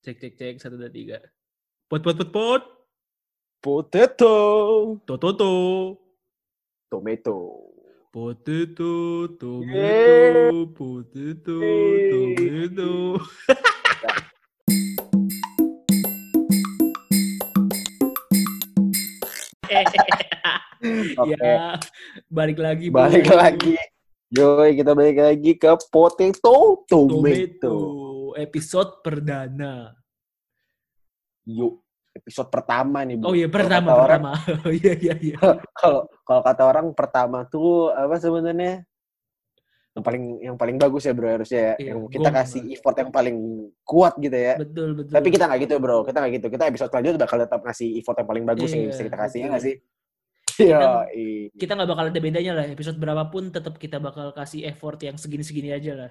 Cek cek cek satu dua tiga. Pot pot pot pot. Potato. Tototo. Tomato. Potato, tomato, potato, tomato. Oke. Ya, balik lagi. Balik lagi. Yoi, kita balik lagi ke potato tomato. Tomato. Episode perdana. Yuk, episode pertama nih, Bu. Oh iya, pertama, orang- pertama. Oh iya, iya, iya. Kalau kalau kata orang pertama tuh apa sebenarnya? Yang paling yang paling bagus ya, Bro, harusnya ya. Iya, yang kita gong. kasih effort yang paling kuat gitu ya. Betul, betul. Tapi kita nggak gitu, Bro. Kita nggak gitu. Kita episode selanjutnya bakal tetap ngasih effort yang paling bagus yang Iya, bisa kita kasih, ya nggak sih? Iya, kita nggak bakal ada bedanya lah. Episode berapapun tetap kita bakal kasih effort yang segini-segini aja lah.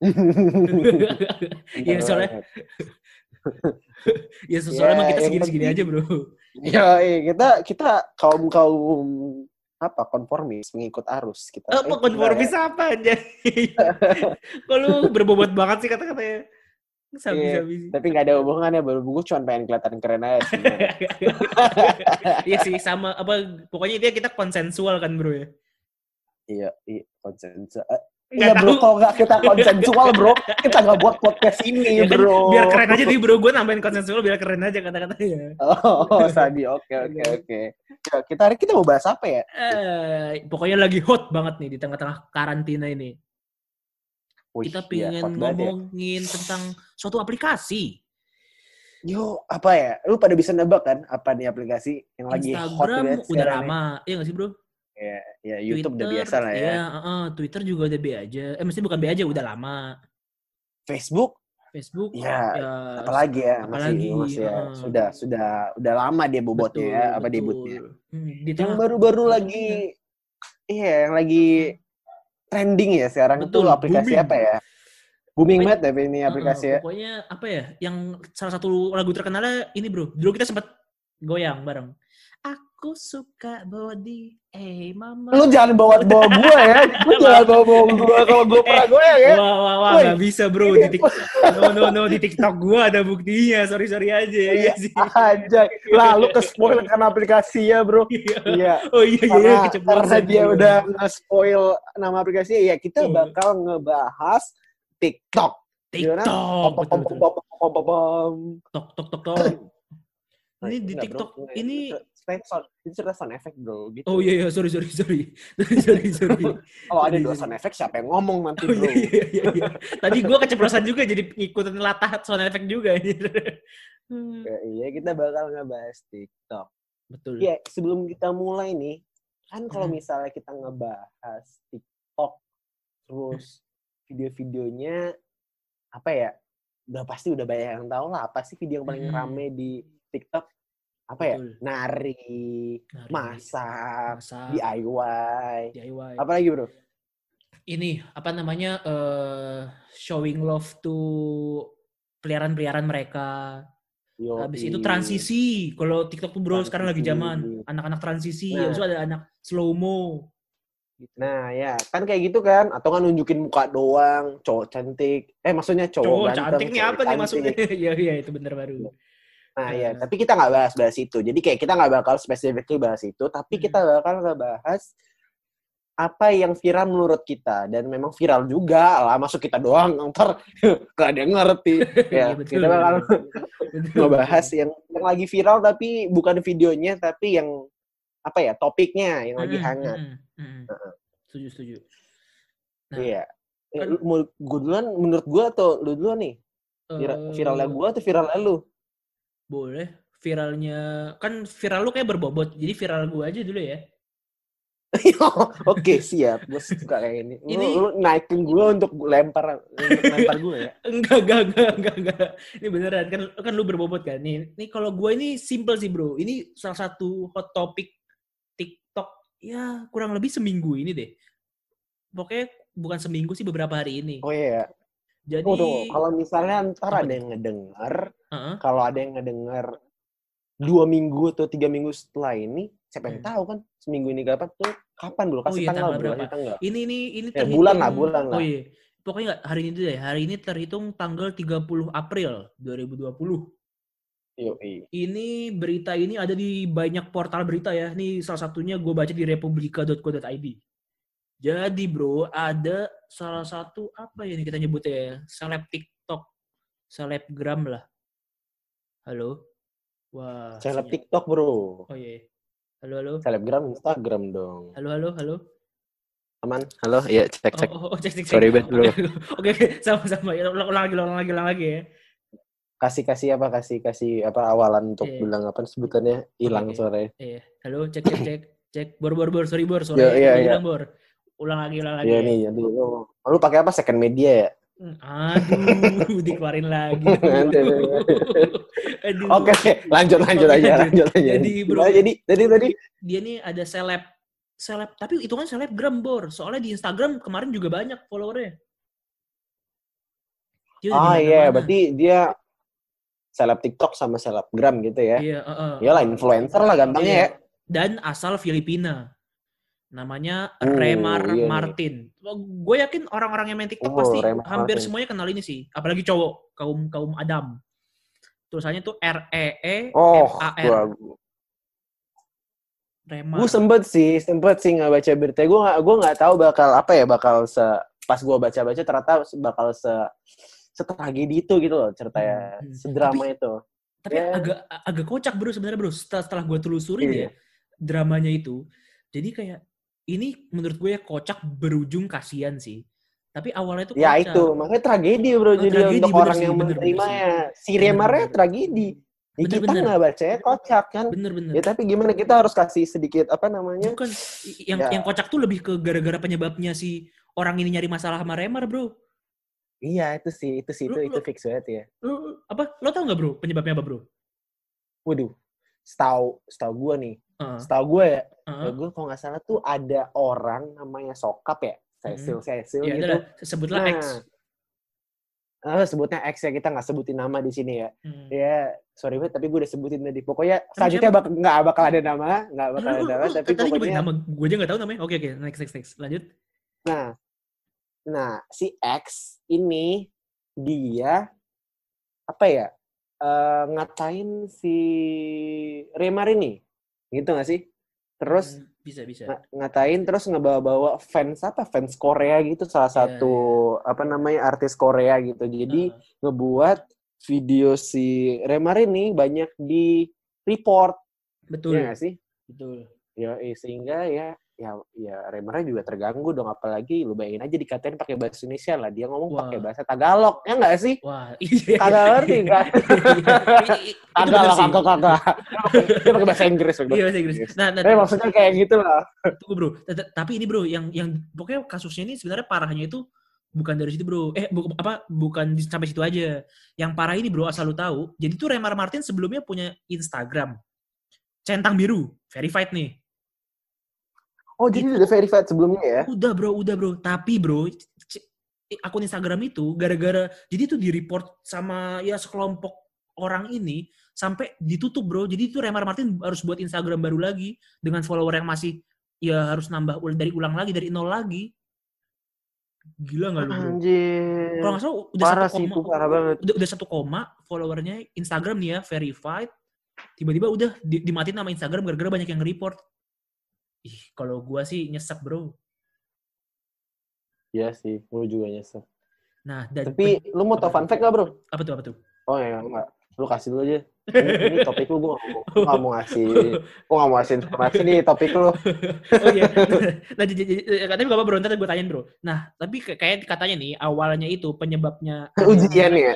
Iya, soalnya ya soalnya Ya, emang kita yang segini-segini aja, Bro. Ya, iya, kita kita kaum kaum apa konformis mengikut arus kita. Apa Eh, konformis enggak apa aja? Lu berbobot banget sih kata-katanya? Iya, habis. ya. Tapi nggak ada hubungannya, baru gue cuma pengen kelihatan keren aja. Iya sih sama apa pokoknya dia kita konsensual kan, Bro ya. iya, iya konsensual. Nggak Iya bro, kalau nggak kita konsensual bro, kita nggak buat podcast ini Ya kan, bro. biar keren aja nih, Bro. Gue nambahin konsensual biar keren aja kata-katanya. Oh, Sadi, oke oke Iya. oke. Ya, kita hari kita mau bahas apa ya? Eh, pokoknya lagi hot banget nih di tengah-tengah karantina ini. Wih, Kita iya, pengen ya. ngomongin tentang suatu aplikasi. Yo, apa ya? Lu pada bisa nebak kan apa nih aplikasi yang lagi hot Instagram udah lama. Iya nggak sih, Bro? Ya, ya YouTube udah Twitter, biasa lah ya. Iya, heeh, Twitter juga udah B aja. Eh, mesti bukan B aja, udah lama. Facebook, Facebook, ya, ya, apalagi ya masih apalagi, masih ya, heeh. sudah sudah udah lama dia bobotnya ya, apa betul. debutnya. Hmm, di Yang baru-baru lagi, iya, yang lagi trending ya sekarang Betul, itu aplikasi booming. apa ya? Booming banget tapi ini aplikasi ya. Pokoknya apa ya? Yang salah satu lagu terkenalnya ini bro. Dulu kita sempat goyang bareng. Aku suka body, eh mama. Lu jangan bawa-bawa gua ya. Lu jangan bawa-bawa gua kalau gua pernah goyang ya. Wah, wah, wah, nggak bisa bro. Di TikTok. No, no, no. Di TikTok gua ada buktinya. Sorry, sorry aja. Iya sih. Anjay. Lalu ke spoil kan aplikasinya, Bro. Iya. Oh iya, iya, iya. Karena, karena dia udah nge-spoil nama aplikasinya, ya kita Iya. bakal ngebahas TikTok. TikTok. Tok, tok, tok, tok. Ini di Enggak, TikTok, bro. Enggak, ini itu cerita sound, itu cerita sound effect, bro. Gitu. Oh iya, iya. Sorry, sorry, sorry. Sorry, sorry, sorry. Kalau ada sorry, dua sound effect, siapa yang ngomong nanti, Oh bro? iya, iya, iya, iya. Tadi gua keceplosan juga jadi ngikutin latah sound effect juga. Hmm, Ya, iya, kita bakal ngebahas TikTok. Betul. Ya, sebelum kita mulai nih, kan kalau Hmm. misalnya kita ngebahas TikTok, terus video-videonya, apa ya, udah pasti udah banyak yang tahu lah, apa sih video yang paling Hmm. rame di TikTok? Apa ya? Betul. Nari, Nari, masak, masak, DIY. DIY. Apa lagi, bro? Ini apa namanya? eh showing love to peliharaan-peliharaan mereka. Habis itu transisi. Kalau TikTok tuh bro sekarang lagi Transisi. zaman anak-anak transisi. Nah. Habis itu ada anak slow mo. Nah, ya, kan kayak gitu kan? Atau kan nunjukin muka doang, cowok cantik. Eh, maksudnya cowok, Cowok ganteng, cantik nih apa nih maksudnya? Iya iya itu bener baru. Nah, ya, Eh. tapi kita nggak bahas-bahas itu. Jadi kayak kita nggak bakal spesifik bahas itu, tapi Hmm. kita bakal ngebahas apa yang viral menurut kita dan memang viral juga lah masuk kita doang ntar gak ada yang ngerti ya Iya, betul, kita bakal ngebahas yang yang lagi viral tapi bukan videonya tapi yang apa ya topiknya yang lagi Mm-mm, hangat mm-mm, mm-mm. Setuju setuju. Nah, iya Ya, kan- gue duluan menurut gue atau lu duluan nih Vira- eh, viralnya gue atau viralnya lu Boleh. Viralnya kan viral lu kayak berbobot. Jadi viral gua aja dulu ya. Oke siap, gue suka kayak ini. Lu, Ini- lu naikin gue untuk lempar untuk lempar gue ya. Enggak, enggak, enggak, enggak, enggak. Ini beneran kan kan lu berbobot kan. Nih, nih kalau gua ini simple sih, Bro. Ini salah satu hot topic TikTok ya kurang lebih seminggu ini deh. Pokoknya bukan seminggu sih beberapa hari ini. Oh iya. Jadi Tunggu. Kalau misalnya ntar ada yang ngedenger, Heeh. kalau ada yang ngedenger dua minggu atau tiga minggu setelah ini, siapa yang Hmm. tahu kan seminggu ini kapan tuh? Kapan dulu? Oh Kasih iya, tanggal tanggal berapa? tanggal. ini ini ini Ya, bulan lah, terhitung- bulan lah. Oh iya. pokoknya nggak hari ini deh. Hari ini terhitung tanggal 30 April 2020. Yoi. Ini berita ini ada di banyak portal berita ya. Ini salah satunya gue baca di republika.co.id. Jadi bro, ada salah satu apa ya ini kita nyebutnya ya? Seleb TikTok, selebgram lah. Halo? Wah. Seleb. TikTok bro. Oh iya. Halo, halo. Selebgram Instagram dong. Halo, halo, halo. Aman? Halo? Iya, cek cek. Oh, oh, oh, cek, cek, cek. Sorry, Ben, dulu. Oke, Oke, oke. sama-sama. Ya, Ulang, ulang lagi, ulang lagi, ulang lagi ya. Kasih kasih apa? Kasih kasih apa awalan untuk Iya. bilang apa sebutannya hilang Oke. suaranya. Iya. Halo, cek, cek, cek. Cek. Bor, bor, bor. Sorry, bor. Sorry. Iya, iya, iya. Bilang, bor. Ulang lagi, ulang lagi. Iya ya. nih, jadi lu, lu pakai apa? Second media ya? Hmm, Aduh, dikeluarin lagi. Aduh. Oke, lanjut lanjut Oke, aja, lanjut. aja. Jadi, bro. Gimana jadi tadi tadi Dia nih ada seleb. Seleb, tapi itu kan selebgram, Bor. Soalnya di Instagram kemarin juga banyak followernya. Dia Ah iya, mana-mana. berarti dia seleb TikTok sama selebgram gitu ya. Iya, heeh. Iyalah influencer lah gampangnya Iya. ya. Dan asal Filipina. Namanya Oh, Remar iya nih. Martin. Gue yakin orang-orang yang main TikTok Oh, pasti Remar hampir Martin. semuanya kenal ini sih. Apalagi cowok, kaum kaum Adam. Tulisannya tuh R E E Oh, M A R. Remar. gua sempet sih, sempet sih nggak baca berita. Gua nggak, gua nggak tahu bakal apa ya, bakal se pas gua baca-baca ternyata bakal se setragedi itu gitu loh ceritanya, Hmm, hmm. sedrama itu. Tapi Ya. agak agak kocak bro sebenarnya bro. Setelah setelah gue telusurin Iya. ya dramanya itu. Jadi kayak ini menurut gue ya kocak berujung kasihan sih. Tapi awalnya tuh Ya kocak. itu, makanya tragedi bro. Oh, Jadi tragedi, untuk bener orang sih, yang bener, bener menerimanya, si Bener, Remarnya bener. tragedi. Ya, Bener, kita bener. nggak bacanya kocak kan. Bener-bener. Ya tapi gimana kita harus kasih sedikit apa namanya? Bukan yang Ya. yang kocak tuh lebih ke gara-gara penyebabnya si orang ini nyari masalah sama Remar, Bro. Iya itu sih, itu sih, itu Lu- itu fix banget ya. Lu apa? Lo tau nggak, Bro? Penyebabnya apa, Bro? Waduh, setahu setahu gue nih, Heeh. setahu gue ya, heeh. gue kalau nggak salah tuh ada orang namanya Sokap ya, Cecil Cecil Ya gitu. udah, sebutlah Nah, X. eh, sebutnya X ya kita nggak sebutin nama di sini ya. Hmm. Ya, sorry banget tapi gue udah sebutin tadi. Pokoknya selanjutnya bak nggak bakal ada nama, nggak bakal ada nama, tapi tadi pokoknya nama gue aja nggak tahu namanya. Oke oke, next next next. Lanjut. Nah, nah si X ini dia apa ya eh, ngatain si Remar ini, gitu gak sih? Terus Hmm, bisa bisa. nga- ngatain terus ngebawa-bawa fans apa fans Korea gitu salah Iya, satu apa namanya artis Korea gitu. Jadi Heeh. ngebuat video si Remar ini banyak di report, betul. ya nggak sih? Betul. Ya, eh, sehingga ya ya ya Remarnya juga terganggu dong apalagi lu bayangin aja dikatain pakai bahasa Indonesia lah dia ngomong Wah. pakai bahasa Tagalog ya nggak sih Wah, iya. kagak ngerti kan Itu kagak lah kagak kagak dia pakai bahasa Inggris. Iya bahasa Inggris. Nah, nah, Eh, maksudnya kayak gitu lah tunggu bro. Tapi ini bro, yang yang pokoknya kasusnya ini sebenarnya parahnya itu bukan dari situ bro. Eh, bu, apa? Bukan sampai situ aja. Yang parah ini bro, asal lu tahu. Jadi tuh Remar Martin sebelumnya punya Instagram. Centang biru, verified nih. Oh jadi udah verified sebelumnya ya Udah bro, udah bro. Tapi bro, akun Instagram itu gara-gara jadi tuh di report sama ya sekelompok orang ini sampai ditutup bro. Jadi tuh Remar Martin harus buat Instagram baru lagi dengan follower yang masih ya harus nambah dari ulang lagi dari nol lagi. Gila nggak lu bro? anjir Kalau nggak salah udah parah satu sih koma, itu parah banget udah, udah satu koma followernya Instagram nih ya verified. Tiba-tiba udah di, dimatiin nama Instagram gara-gara banyak yang report. Ih, kalau gua sih nyesek bro. Iya sih gue juga nyesel Nah, dan tapi lu mau tau fun fact gak bro apa tuh apa tuh? oh ya enggak lu kasih dulu aja ini, ini topik lu gue gak mau ngasih gue gak mau ngasih informasi nih topik lu oh iya. Nah, jadi, jadi, tapi gak apa bro, ntar gue tanyain bro. Nah, tapi kayak- katanya nih, awalnya itu penyebabnya... ujian ya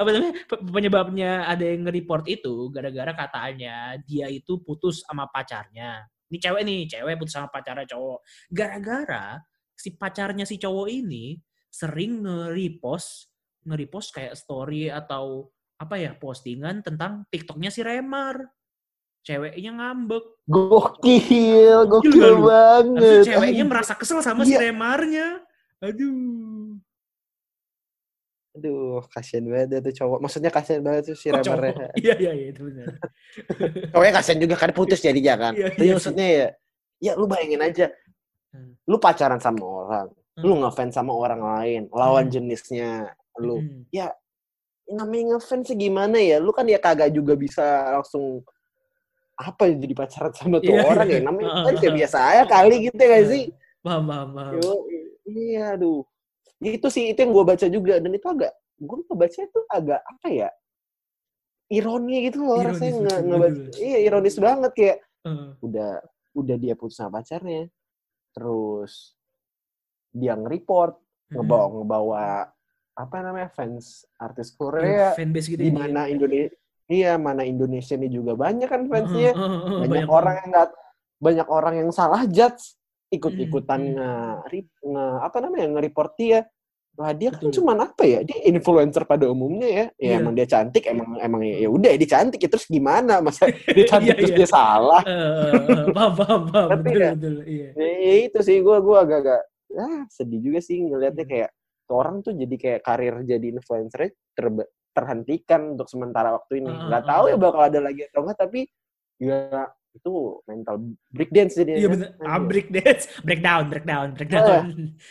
apa namanya? pe- Penyebabnya ada yang nge-report itu, gara-gara katanya dia itu putus sama pacarnya. Ini cewek nih, cewek putus sama pacarnya cowok. Gara-gara si pacarnya si cowok ini sering nge-repost, nge-repost kayak story atau apa ya, postingan tentang TikToknya si Remar. Ceweknya ngambek. Gokil, gokil banget. Habis ceweknya merasa kesel sama si Iya. Remarnya. Aduh. Aduh, kasihan banget tuh cowok. Maksudnya kasihan banget tuh si Oh, cowok. Remarnya. Iya, iya, iya, itu benar. Cowoknya kasihan juga kan putus jadinya kan. Iya, Tapi iya maksudnya ya, ya lu bayangin aja. Hmm. Lu pacaran sama orang. lu ngefans sama orang lain, lawan Hmm. jenisnya lu. Mm. Namanya ngefans sih gimana ya? Lu kan ya kagak juga bisa langsung apa ya, jadi pacaran sama tuh Iya, orang iya. ya. Namanya kan ya heeh. biasa aja kali gitu ya gak Heeh. sih? Paham, paham, iya aduh. Itu sih itu yang gue baca juga dan itu agak gue ngebaca itu agak apa ya? Ironi gitu loh Ironis, rasanya nge, ngebaca. Iya ironis banget kayak Heeh. udah udah dia putus sama pacarnya. Terus dia nge-report ngebawa ngebawa apa namanya fans artis Iya, Korea fanbase gitu di ya. mana Indonesia iya mana Indonesia ini juga banyak kan fansnya Heeh, heeh, heeh, banyak orang yang nggak banyak orang yang salah judge ikut-ikutan Hmm, nge, nge apa namanya nge-report dia lah dia kan cuman apa ya dia influencer pada umumnya ya ya Iya. emang dia cantik emang emang ya udah dia cantik ya terus gimana masa dia cantik Iya, terus iya. dia salah paham, paham, paham. Ngerti Betul. Iya. ya, ya itu sih gue gue agak-agak ah sedih juga sih ngelihatnya kayak tuh orang tuh jadi kayak karir jadi influencer ter- terhentikan untuk sementara waktu ini nggak ah, tahu ah. ya bakal ada lagi atau enggak tapi ya itu mental breakdance jadi Iya benar. Ah, break dance, breakdown, breakdown, breakdown.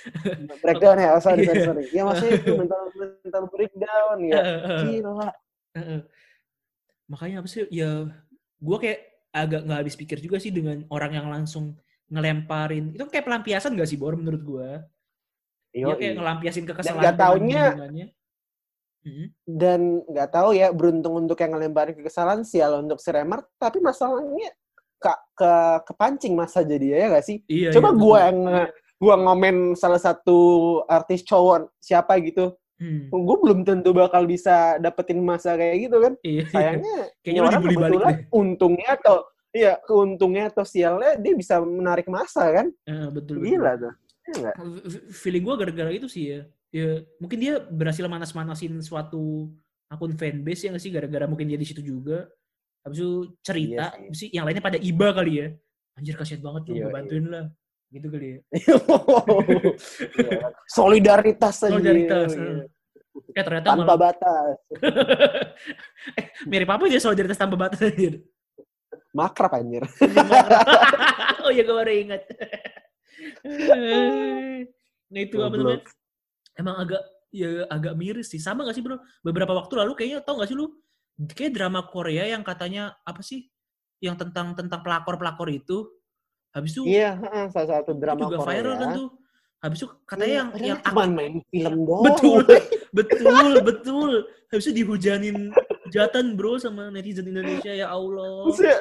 breakdown ya oh, sorry, sorry Iya. sorry ya maksudnya itu mental mental breakdown ya gila. Makanya apa sih? Ya, gue kayak agak nggak habis pikir juga sih dengan orang yang langsung ngelemparin. Itu kayak pelampiasan gak sih, Bor, menurut gue? Dia Yoi. kayak ngelampiasin kekesalan nggak dengan taunya- hubungannya. Mhm. dan nggak tahu ya beruntung untuk yang ngelemparin kekesalan sial untuk si Remar tapi masalahnya ke, ke kepancing masa jadi ya gak sih Iya, coba iya, gua betul. yang gua ngomen salah satu artis cowok siapa gitu Hmm. gue belum tentu bakal bisa dapetin masa kayak gitu kan Iya. sayangnya Kayaknya orang balik kebetulan deh. untungnya atau iya keuntungnya atau sialnya dia bisa menarik masa kan Heeh, betul, betul. gila tuh Iya nggak? F- f- Feeling gue gara-gara itu sih ya. Ya, mungkin dia berhasil manas-manasin suatu akun fanbase ya nggak sih gara-gara mungkin dia di situ juga. Habis itu cerita, Iya sih. habis itu yang lainnya pada iba kali ya. Anjir kasihan banget lu, Iya, gue bantuin lah. Gitu kali ya. Iya. solidaritas aja Solidaritas, Iya. Eh ternyata tanpa malah batas eh, mirip apa dia solidaritas tanpa batas anjir. makrab anjir oh iya gue baru ingat. nah itu apa namanya? Emang agak ya agak miris sih. Sama gak sih bro? Beberapa waktu lalu kayaknya tau gak sih lu? Kayak drama Korea yang katanya apa sih? Yang tentang tentang pelakor-pelakor itu. Habis itu iya salah satu drama juga Korea viral kan tuh. Habis itu katanya Iya, yang yang cuma main film doang Betul. betul, betul. Habis itu dihujanin hujatan bro sama netizen Indonesia ya Allah. Maksudnya,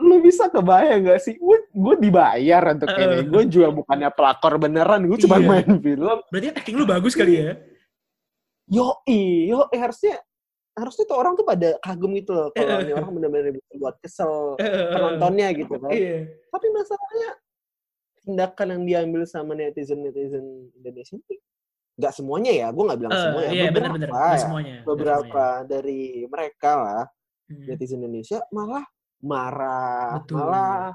lu bisa kebayang gak sih? Gue gue dibayar untuk Eh. ini. Gue juga bukannya pelakor beneran. Gue cuma Iya. main film. Berarti acting lu bagus kali ya? Yo, yo, harusnya harusnya tuh orang tuh pada kagum gitu loh. Kalau Eh. ini orang bener-bener bisa buat kesel penontonnya gitu kan. Iya. Tapi masalahnya tindakan yang diambil sama netizen-netizen Indonesia ini nggak semuanya ya. Gue nggak bilang Eh, semua ya. Iya beberapa benar-benar. ya. Nggak semuanya. Beberapa dari mereka lah semuanya. Hmm, netizen Indonesia malah marah, Betul. malah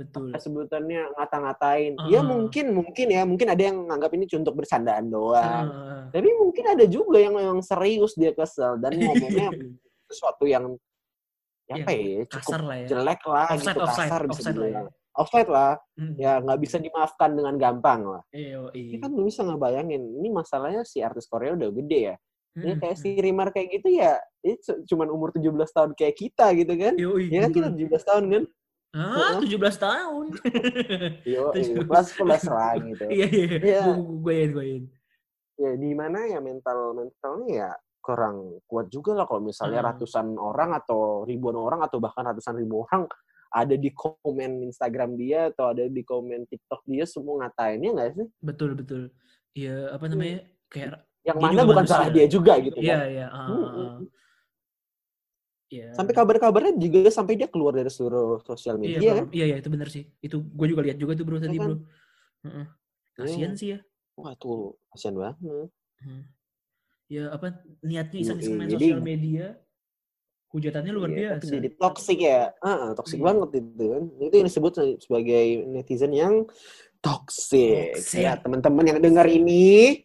Betul. sebutannya ngata-ngatain. Ah. Ya mungkin mungkin ya, mungkin ada yang nganggap ini untuk bercandaan doang. Ah, Tapi mungkin ada juga yang yang serius dia kesel dan ngomongnya sesuatu yang Yang apa ya, cukup kasar lah ya. jelek lah Offside, gitu offside, kasar bisa offside lah ya. Offside lah, Hmm. ya nggak bisa dimaafkan dengan gampang lah. Iya, Ini iya. kan lu bisa ngebayangin, ini masalahnya si artis Korea udah gede ya. Ini Hmm, kayak hmm. si Rimar kayak gitu ya, ini cu- cuman umur 17 tahun kayak kita gitu kan. Yoi, Ya kan kita betul. 17 tahun kan? Ah, 17 tahun. Yo, Tujuh- kelas 11 lah gitu. Iya, iya. Iya. Gue gue gue ya di mana ya mental mentalnya ya kurang kuat juga lah kalau misalnya Hmm. ratusan orang atau ribuan orang atau bahkan ratusan ribu orang ada di komen Instagram dia atau ada di komen TikTok dia semua ngatainnya nggak sih? Betul, betul. Iya, apa namanya? Kayak Yang mana bukan manusia. salah dia juga gitu Iya, kan? iya. ah, Hmm, ah, hmm, ah. Iya. Sampai kabar-kabarnya juga sampai dia keluar dari seluruh sosial Iya, media kan? bro. iya, iya, itu benar sih. Itu gue juga lihat juga tuh bro tadi kan? bro. Heeh. Kasian Iya. sih ya. Wah tuh kasian banget. Hmm. Ya apa niatnya iseng-iseng main Iya, Jadi- sosial media, hujatannya luar Iya, biasa. Jadi toxic ya. Ah, toxic Iya. banget itu kan. Itu yang disebut sebagai netizen yang. Toxic. Ya, teman-teman yang dengar ini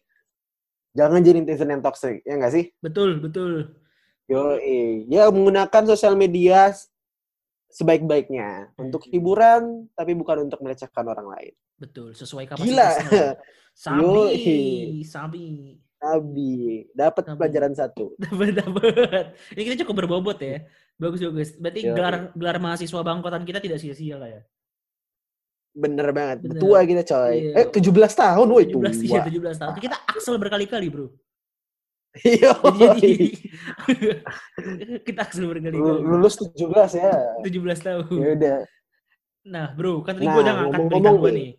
jangan jadi netizen yang toxic, ya nggak sih? Betul, betul. Yo, ya menggunakan sosial media sebaik-baiknya untuk Hmm. hiburan, tapi bukan untuk melecehkan orang lain. Betul, sesuai Gila. kapasitasnya. Sabi, Yoi. sabi. Nabi dapat pelajaran satu. Dapat dapat. Ini kita cukup berbobot ya. Bagus bagus. Berarti Yoi. gelar gelar mahasiswa bangkotan kita tidak sia-sia lah ya. Bener banget. Bener. Tua kita coy. Iya. Eh 17 tahun woi 17 iya, tua. 17 tahun. Kita Axel berkali-kali, Bro. Iya. Jadi kita Axel berkali-kali. Lulus 17 ya. 17 tahun. Ya udah. Nah, Bro, kan tadi Nah, gue udah ngangkat berita gue nih. nih.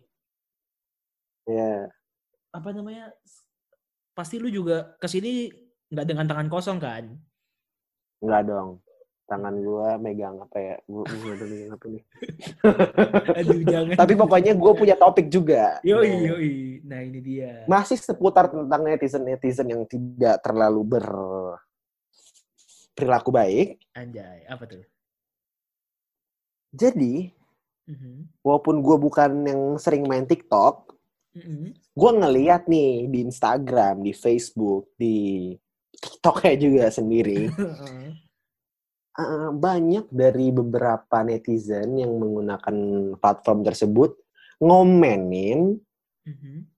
Ya. Apa namanya? Pasti lu juga ke sini nggak dengan tangan kosong kan? Enggak dong. Tangan gua megang apa ya? Gua udah megang apa nih? Aduh, jangan. Tapi pokoknya gue punya topik juga. Yoi, Nah, yoi. Nah, ini dia. Masih seputar tentang netizen-netizen yang tidak terlalu ber perilaku baik. Anjay, apa tuh? Jadi, Mhm. walaupun gue bukan yang sering main TikTok, Mhm. gue ngeliat nih di Instagram, di Facebook, di TikToknya juga sendiri, Banyak dari beberapa netizen yang menggunakan platform tersebut ngomenin Mhm.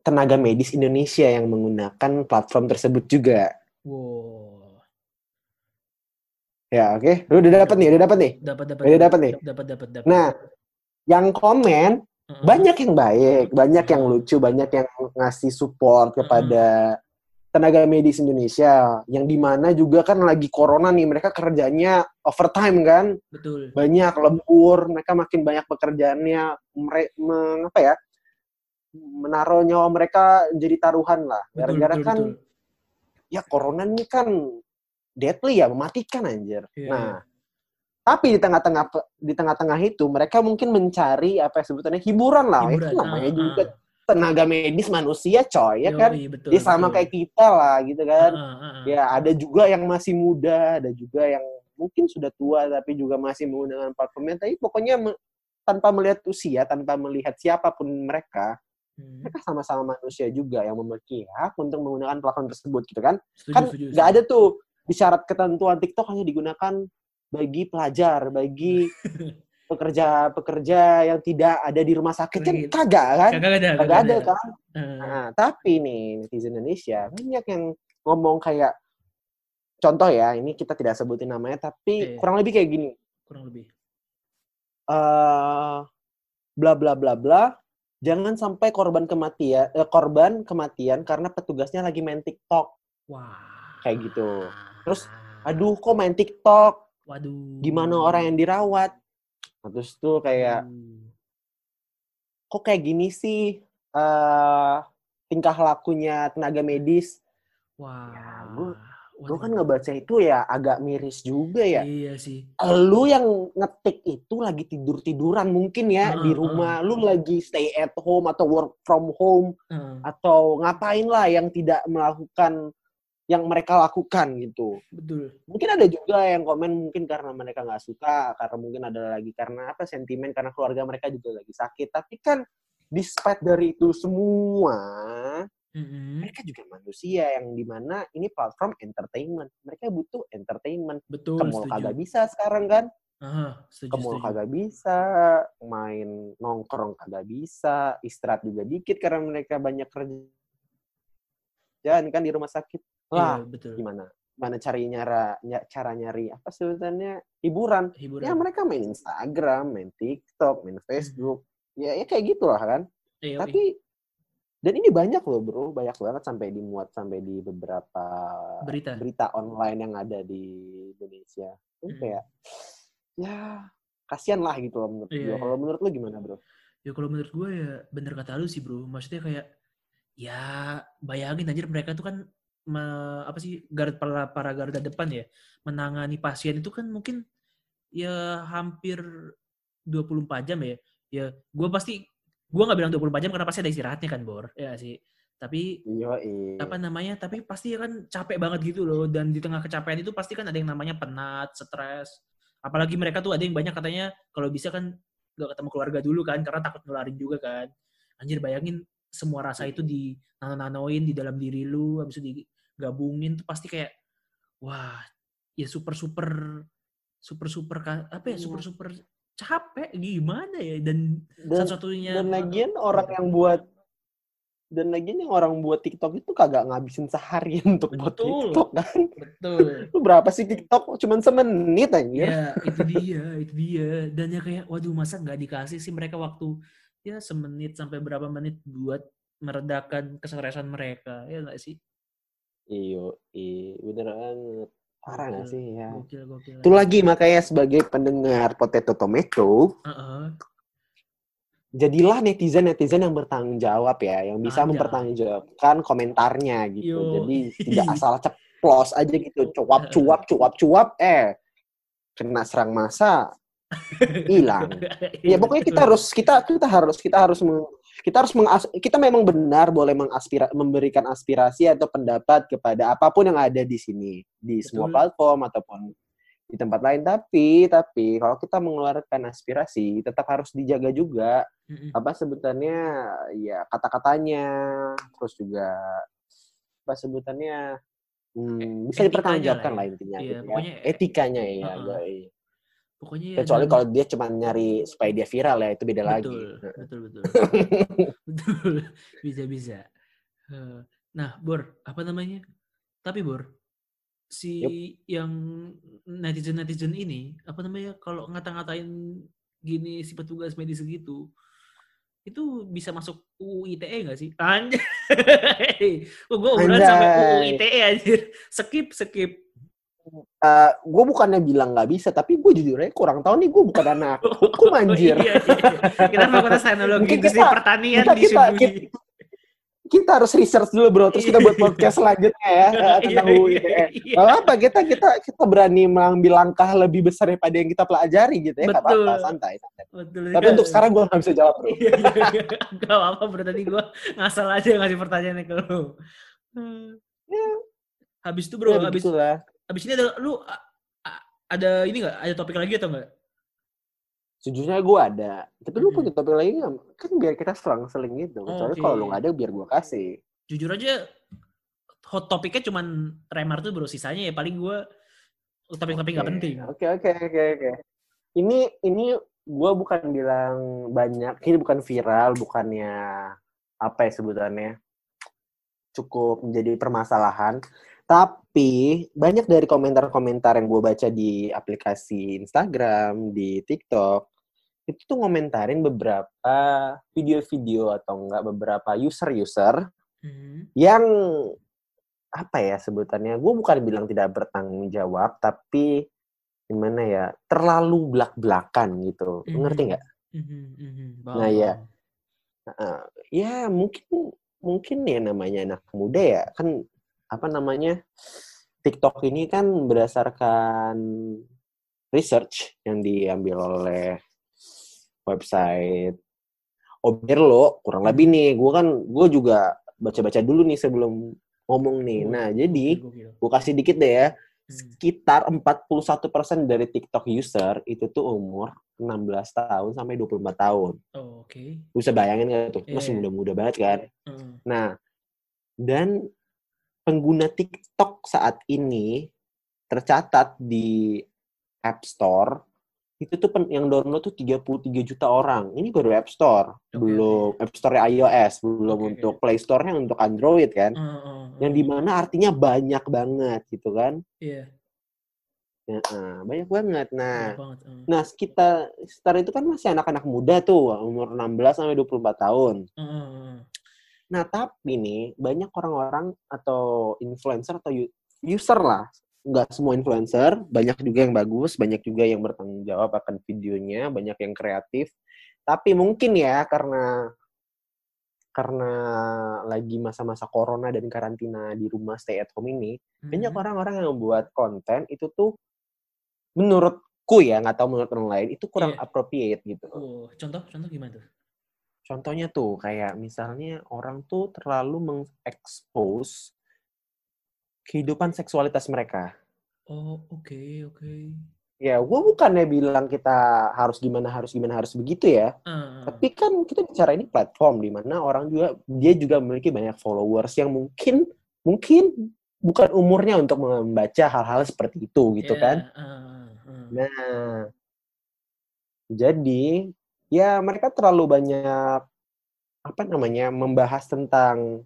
tenaga medis Indonesia yang menggunakan platform tersebut juga. Wow. Ya, oke. Lu udah dapat nih, udah dapat nih. Dapat dapat. Udah dapat nih. Dapat dapat dapat. Nah, yang komen Heeh. banyak yang baik, banyak yang lucu, banyak yang ngasih support kepada tenaga medis Indonesia yang di mana juga kan lagi corona nih mereka kerjanya overtime kan Betul. banyak lembur mereka makin banyak pekerjaannya mere- meng- apa ya menaruh nyawa mereka jadi taruhan lah gara-gara kan betul. ya corona ini kan deadly ya mematikan anjir Iya, nah tapi di tengah-tengah di tengah-tengah itu mereka mungkin mencari apa ya sebutannya hiburan lah Hiburan, itu namanya ah, juga ah. Tenaga medis manusia coy ya kan Yoi, betul, dia sama betul. kayak kita lah gitu kan Heeh, heeh. ya ada juga yang masih muda ada juga yang mungkin sudah tua tapi juga masih menggunakan platformnya tapi pokoknya me- tanpa melihat usia tanpa melihat siapa pun mereka Hmm. mereka sama-sama manusia juga yang memiliki hak untuk menggunakan platform tersebut gitu kan Setuju, kan nggak ada tuh di syarat ketentuan TikTok hanya digunakan bagi pelajar bagi pekerja-pekerja yang tidak ada di rumah sakit kan Right. kagak kan Kagak ada, kagak ada kan Heeh. Nah, tapi nih netizen Indonesia banyak yang ngomong kayak contoh ya, ini kita tidak sebutin namanya tapi Iya. kurang lebih kayak gini. kurang lebih. eh bla bla bla bla, jangan sampai korban kematian eh, korban kematian karena petugasnya lagi main TikTok. Wah. Kayak gitu. Terus, Aduh, kok main TikTok? Waduh. Gimana orang yang dirawat? Terus tuh kayak Aduh. kok kayak gini sih eh tingkah lakunya tenaga medis? Wah. Ya, gua- Gue Waduh. kan ngebaca itu ya agak miris juga ya. Iya sih. lu yang ngetik itu lagi tidur tiduran mungkin ya Heeh, di rumah lu lagi stay at home atau work from home Heeh, atau ngapain lah yang tidak melakukan yang mereka lakukan gitu betul. mungkin ada juga yang komen mungkin karena mereka nggak suka karena mungkin ada lagi karena apa sentimen karena keluarga mereka juga lagi sakit tapi kan despite dari itu semua Mm-mm. mereka juga manusia yang di mana ini platform entertainment mereka butuh entertainment Betul, ke mall setuju. kagak bisa sekarang kan Aha, setuju, ke mall setuju. kagak bisa, main nongkrong kagak bisa, istirahat juga dikit karena mereka banyak kerjaan kan di rumah sakit. Lah, Iya, betul. gimana? Mana cari nyara, ny- cara nyari apa sebutannya hiburan? Hiburan. Ya mereka main Instagram, main TikTok, main Facebook. Ya, ya kayak gitulah kan. Iya, Tapi dan ini banyak loh bro, banyak banget sampai dimuat sampai di beberapa berita. berita online yang ada di Indonesia. Hmm. kayak ya kasihan lah gitu loh menurut Iya, gue. iya. Kalau menurut lu gimana bro? Ya kalau menurut gue ya bener kata lu sih bro. Maksudnya kayak ya bayangin anjir mereka tuh kan me- apa sih garda para, para garda depan ya menangani pasien itu kan mungkin ya hampir 24 jam ya. Ya gue pasti gue nggak bilang 24 jam karena pasti ada istirahatnya kan bor. Ya sih. Tapi iya. apa namanya tapi pasti kan capek banget gitu loh dan di tengah kecapean itu pasti kan ada yang namanya penat stres apalagi mereka tuh ada yang banyak katanya kalau bisa kan gak ketemu keluarga dulu kan karena takut nularin juga kan anjir bayangin semua rasa itu di nano-nanoin di dalam diri lu habis itu digabungin tuh pasti kayak wah ya super super super super apa ya Iya. super super capek gimana ya dan, Dan, satu-satunya dan lagian orang yang buat dan lagian yang orang buat TikTok itu kagak ngabisin sehari untuk buat Betul. TikTok kan. betul Lu berapa sih TikTok? Cuman semenit anjir. ya itu dia itu dia dan ya kayak waduh masa nggak dikasih sih mereka waktu ya semenit sampai berapa menit buat meredakan kesetresan mereka ya nggak sih Iyo, iya, bener banget. Parah gak sih ya? gokil gokil Itu lagi makanya sebagai pendengar Potato Tomato, Heeh. jadilah netizen-netizen yang bertanggung jawab ya, yang bisa Anjay. mempertanggungjawabkan komentarnya gitu. Yo. Jadi tidak asal ceplos aja gitu, cuap cuap cuap cuap, eh kena serang masa hilang. Iya, ya pokoknya kita betul. harus kita kita harus kita harus kita harus mengas- kita memang benar boleh mengaspira, memberikan aspirasi atau pendapat kepada apa pun yang ada di sini di semua Betul. platform ataupun di tempat lain tapi tapi kalau kita mengeluarkan aspirasi tetap harus dijaga juga Mm-mm. apa sebutannya ya kata-katanya terus juga apa sebutannya hmm, bisa Etikanya dipertanggungjawabkan lah lah ya. intinya Iya, gitu ya. pokoknya e- etikanya ya Heeh. Pokoknya ya kecuali kalau dia cuma nyari supaya dia viral ya itu beda lagi betul betul betul betul bisa bisa Eh, nah bor apa namanya tapi bor si yang netizen netizen ini apa namanya kalau ngata-ngatain gini si petugas medis segitu itu bisa masuk UU ITE nggak sih? Anjay. Oh, gue udah sampai UU. ITE anjir. Skip, skip. Gue bukannya bilang nggak bisa tapi gue jujur aja kurang tahu nih gue bukan anak hukum anjir Oh, iya, iya. Kita fakultas teknologi industri pertanian kita- di kita- kita- kita harus research dulu bro terus kita buat podcast selanjutnya ya eh, tentang Iya, UU iya, iya. Apa kita kita kita berani mengambil langkah lebih besar daripada yang kita pelajari gitu ya nggak apa-apa santai, santai. Betul tapi untuk sekarang gue nggak bisa jawab bro Iya, iya, iya. Gak apa-apa bro, tadi gue ngasal aja ngasih pertanyaannya ke lu. Hmm. Habis itu bro, ya habis, habis ini ada lu ada ini gak? Ada topik lagi atau enggak? sejujurnya gue ada tapi lu punya topik lagi nggak kan biar kita selang-seling gitu kecuali Oke. kalau lu nggak ada biar gue kasih Jujur aja hot topiknya cuman Remar tuh bro, sisanya ya paling gue topik-topik gak Oke. penting. Oke oke oke oke. Ini ini gue bukan bilang banyak, ini bukan viral, bukannya apa ya sebutannya cukup menjadi permasalahan. Tapi banyak dari komentar-komentar yang gue baca di aplikasi Instagram, di TikTok, itu tuh ngomentarin beberapa video-video atau enggak beberapa user-user Hmm. yang apa ya sebutannya gue bukan bilang tidak bertanggung jawab tapi gimana ya terlalu belak belakan gitu Lu ngerti nggak Mhm, mhm. Nah, iya. Heeh. ya mungkin mungkin ya namanya anak muda ya kan apa namanya TikTok ini kan berdasarkan research yang diambil oleh website Oberlo kurang lebih nih gue kan gue juga baca-baca dulu nih sebelum ngomong nih nah jadi gue kasih dikit deh ya Hmm. sekitar 41% dari TikTok user itu tuh umur 16 tahun sampai 24 tahun. Oh, Oke. Lu bisa bayangin nggak tuh? Masih Iya. muda-muda banget kan? Heeh. Nah, dan pengguna TikTok saat ini tercatat di App Store itu tuh pen- yang download tuh 33 juta orang. Ini baru App Store, Oke, belum App Store iOS, belum oke. untuk Play Store-nya untuk Android kan. Heeh, heeh, Yang di mana artinya banyak banget gitu kan. Iya, Ya, eh, banyak banget. Nah, banyak banget. heeh. Nah, kita sekitar itu kan masih anak-anak muda tuh, umur 16 sampai 24 tahun. Heeh, heeh. Nah, tapi nih banyak orang-orang atau influencer atau user lah, nggak semua influencer, banyak juga yang bagus, banyak juga yang bertanggung jawab akan videonya, banyak yang kreatif. Tapi mungkin ya karena karena lagi masa-masa corona dan karantina di rumah stay at home ini, banyak Mhm. orang-orang yang membuat konten itu tuh menurutku ya nggak tahu menurut orang lain itu kurang Iya. appropriate gitu. Oh, contoh, contoh gimana tuh? Contohnya tuh kayak misalnya orang tuh terlalu mengekspos kehidupan seksualitas mereka. Oh, oke, oke. Ya, gue bukannya bilang kita harus gimana harus gimana harus begitu ya. Heeh. Tapi kan kita bicara ini platform di mana orang juga dia juga memiliki banyak followers yang mungkin mungkin bukan umurnya untuk membaca hal-hal seperti itu gitu Iya, kan. heeh, heeh. Nah, Jadi ya mereka terlalu banyak apa namanya membahas tentang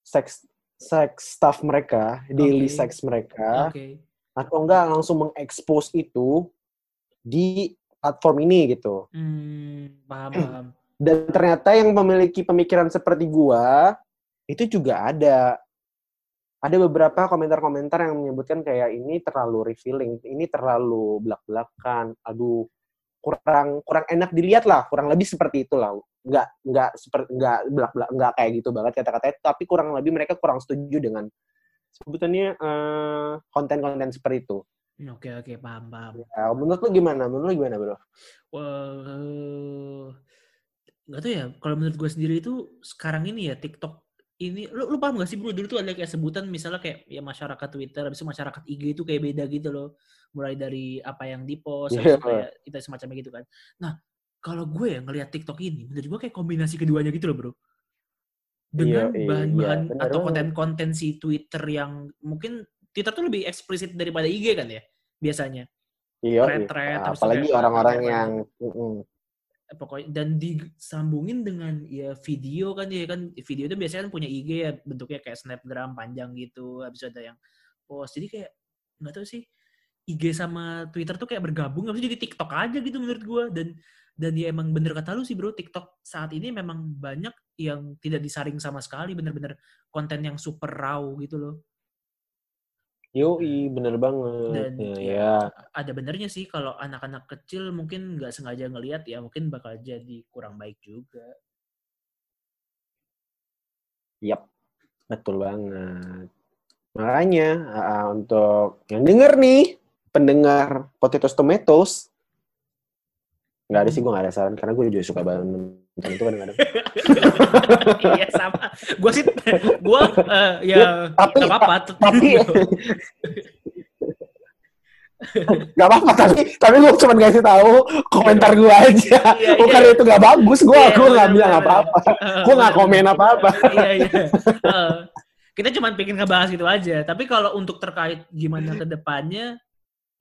seks seks stuff mereka, daily Oke. sex mereka, Oke. atau enggak langsung mengekspos itu di platform ini gitu. Hmm, paham, paham. Dan ternyata yang memiliki pemikiran seperti gua itu juga ada. Ada beberapa komentar-komentar yang menyebutkan kayak ini terlalu revealing, ini terlalu belak-belakan, aduh kurang kurang enak dilihat lah, kurang lebih seperti itulah. Nggak nggak seperti nggak belak-belak nggak kayak gitu banget kata-katanya, tapi kurang lebih mereka kurang setuju dengan sebutannya eh, konten-konten seperti itu. Oke, oke, paham, paham. Ya, menurut lu gimana? Menurut lu gimana, bro? Wah, nggak tahu ya. Kalau menurut gue sendiri itu sekarang ini ya TikTok ini, lu, lu paham gak sih bro? Dulu tuh ada kayak sebutan misalnya kayak ya masyarakat Twitter, habis itu masyarakat IG itu kayak beda gitu loh. Mulai dari apa yang di post, Iya. kayak kita semacamnya gitu kan. Nah, kalau gue ya ngelihat TikTok ini, menurut gue kayak kombinasi keduanya gitu loh bro. Dengan Iya, iya, bahan-bahan benar atau konten-konten si Twitter yang mungkin Twitter tuh lebih eksplisit daripada IG kan ya biasanya. Iya, itu apalagi orang-orang yang gitu. Pokoknya dan disambungin dengan ya video kan ya kan. Video itu biasanya kan punya IG ya bentuknya kayak snapgram panjang gitu habis ada yang post. Jadi kayak nggak tahu sih IG sama Twitter tuh kayak bergabung habis jadi TikTok aja gitu menurut gua. Dan dan ya emang bener kata lu sih bro TikTok saat ini memang banyak yang tidak disaring sama sekali bener-bener konten yang super raw gitu loh Yoi, bener banget. dan ya, ya, ya. ada benernya sih kalau anak-anak kecil mungkin nggak sengaja ngelihat ya mungkin bakal jadi kurang baik juga Yap, betul banget. Makanya uh, untuk yang denger nih, pendengar Potatoes Tomatoes, nggak ada sih gue nggak ada saran karena gue juga suka banget nonton itu kadang-kadang. iya sama. Gue sih, gue eh, ya tapi- nggak apa-apa. tapi nggak apa-apa tapi tapi gue cuma ngasih tahu komentar gue aja Iya, bukan iya. itu nggak bagus gue Iya, gue nggak bener, bilang apa-apa bener. gue nggak komen apa-apa Iya iya. Eh, kita cuma pengen ngebahas gitu aja. Tapi kalau untuk terkait gimana ke depannya,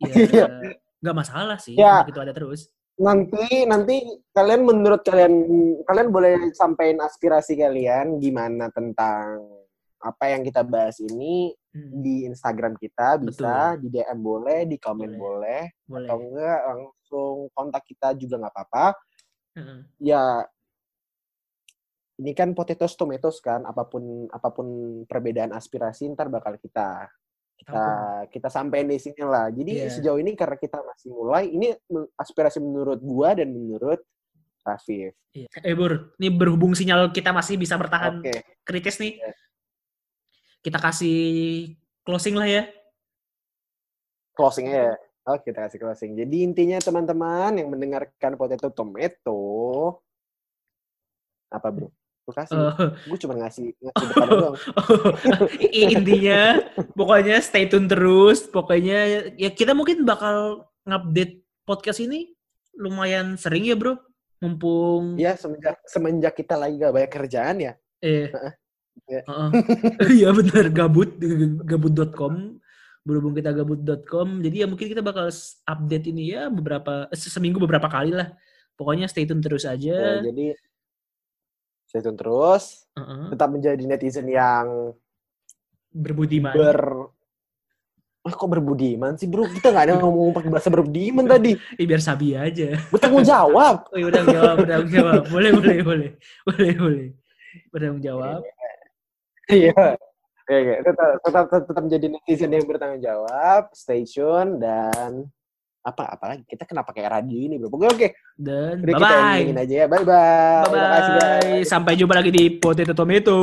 Iya. ya nggak masalah sih. Ya. Itu ada terus. Nanti nanti kalian menurut kalian kalian boleh sampaikan aspirasi kalian gimana tentang apa yang kita bahas ini Hmm, di Instagram kita bisa Betul. di DM boleh di komen Boleh. boleh, atau enggak langsung kontak kita juga nggak apa-apa Heeh. ya ini kan potatoes tomatoes kan apa pun apa pun perbedaan aspirasi ntar bakal kita kita Tampung. kita sampein di sini lah jadi Iya. sejauh ini karena kita masih mulai ini aspirasi menurut gua dan menurut Rafif Iya. Eh Bur, ini berhubung sinyal kita masih bisa bertahan oke kritis nih. Iya. Kita kasih closing lah ya. closingnya ya oke kita kasih closing jadi intinya teman-teman yang mendengarkan potato tomato apa bro lu kasih Eh, gue cuma ngasih ngasih depan doang. I- intinya pokoknya stay tune terus. Pokoknya ya kita mungkin bakal ngupdate podcast ini lumayan sering ya bro. Mumpung ya semenjak semenjak kita lagi gak banyak kerjaan ya. Eh. Iya. Heeh. iya benar gabut gabut.com berhubung kita gabut.com jadi ya mungkin kita bakal update ini ya beberapa eh, seminggu beberapa kali lah. Pokoknya stay tune terus Ya, aja jadi stay tune terus Heeh. tetap menjadi netizen yang berbudiman ber Ah, kok berbudiman sih bro? Kita nggak ada ngomong pakai bahasa berbudiman tadi. Ih, biar sabi aja Bertanggung jawab. Oh, iya, bertanggung jawab, bertanggung jawab. Boleh, boleh, boleh. Boleh, boleh. Bertanggung jawab. Iya. Oke, oke. Tetap, tetap, tetap, tetap menjadi netizen yang bertanggung jawab. Stay tune dan apa apalagi kita kenapa kayak radio ini bro? Oke oke. Dan Udah, endingin bye-bye. aja ya. Bye bye. Guys. Bye-bye. Sampai jumpa lagi di Potato Tomato.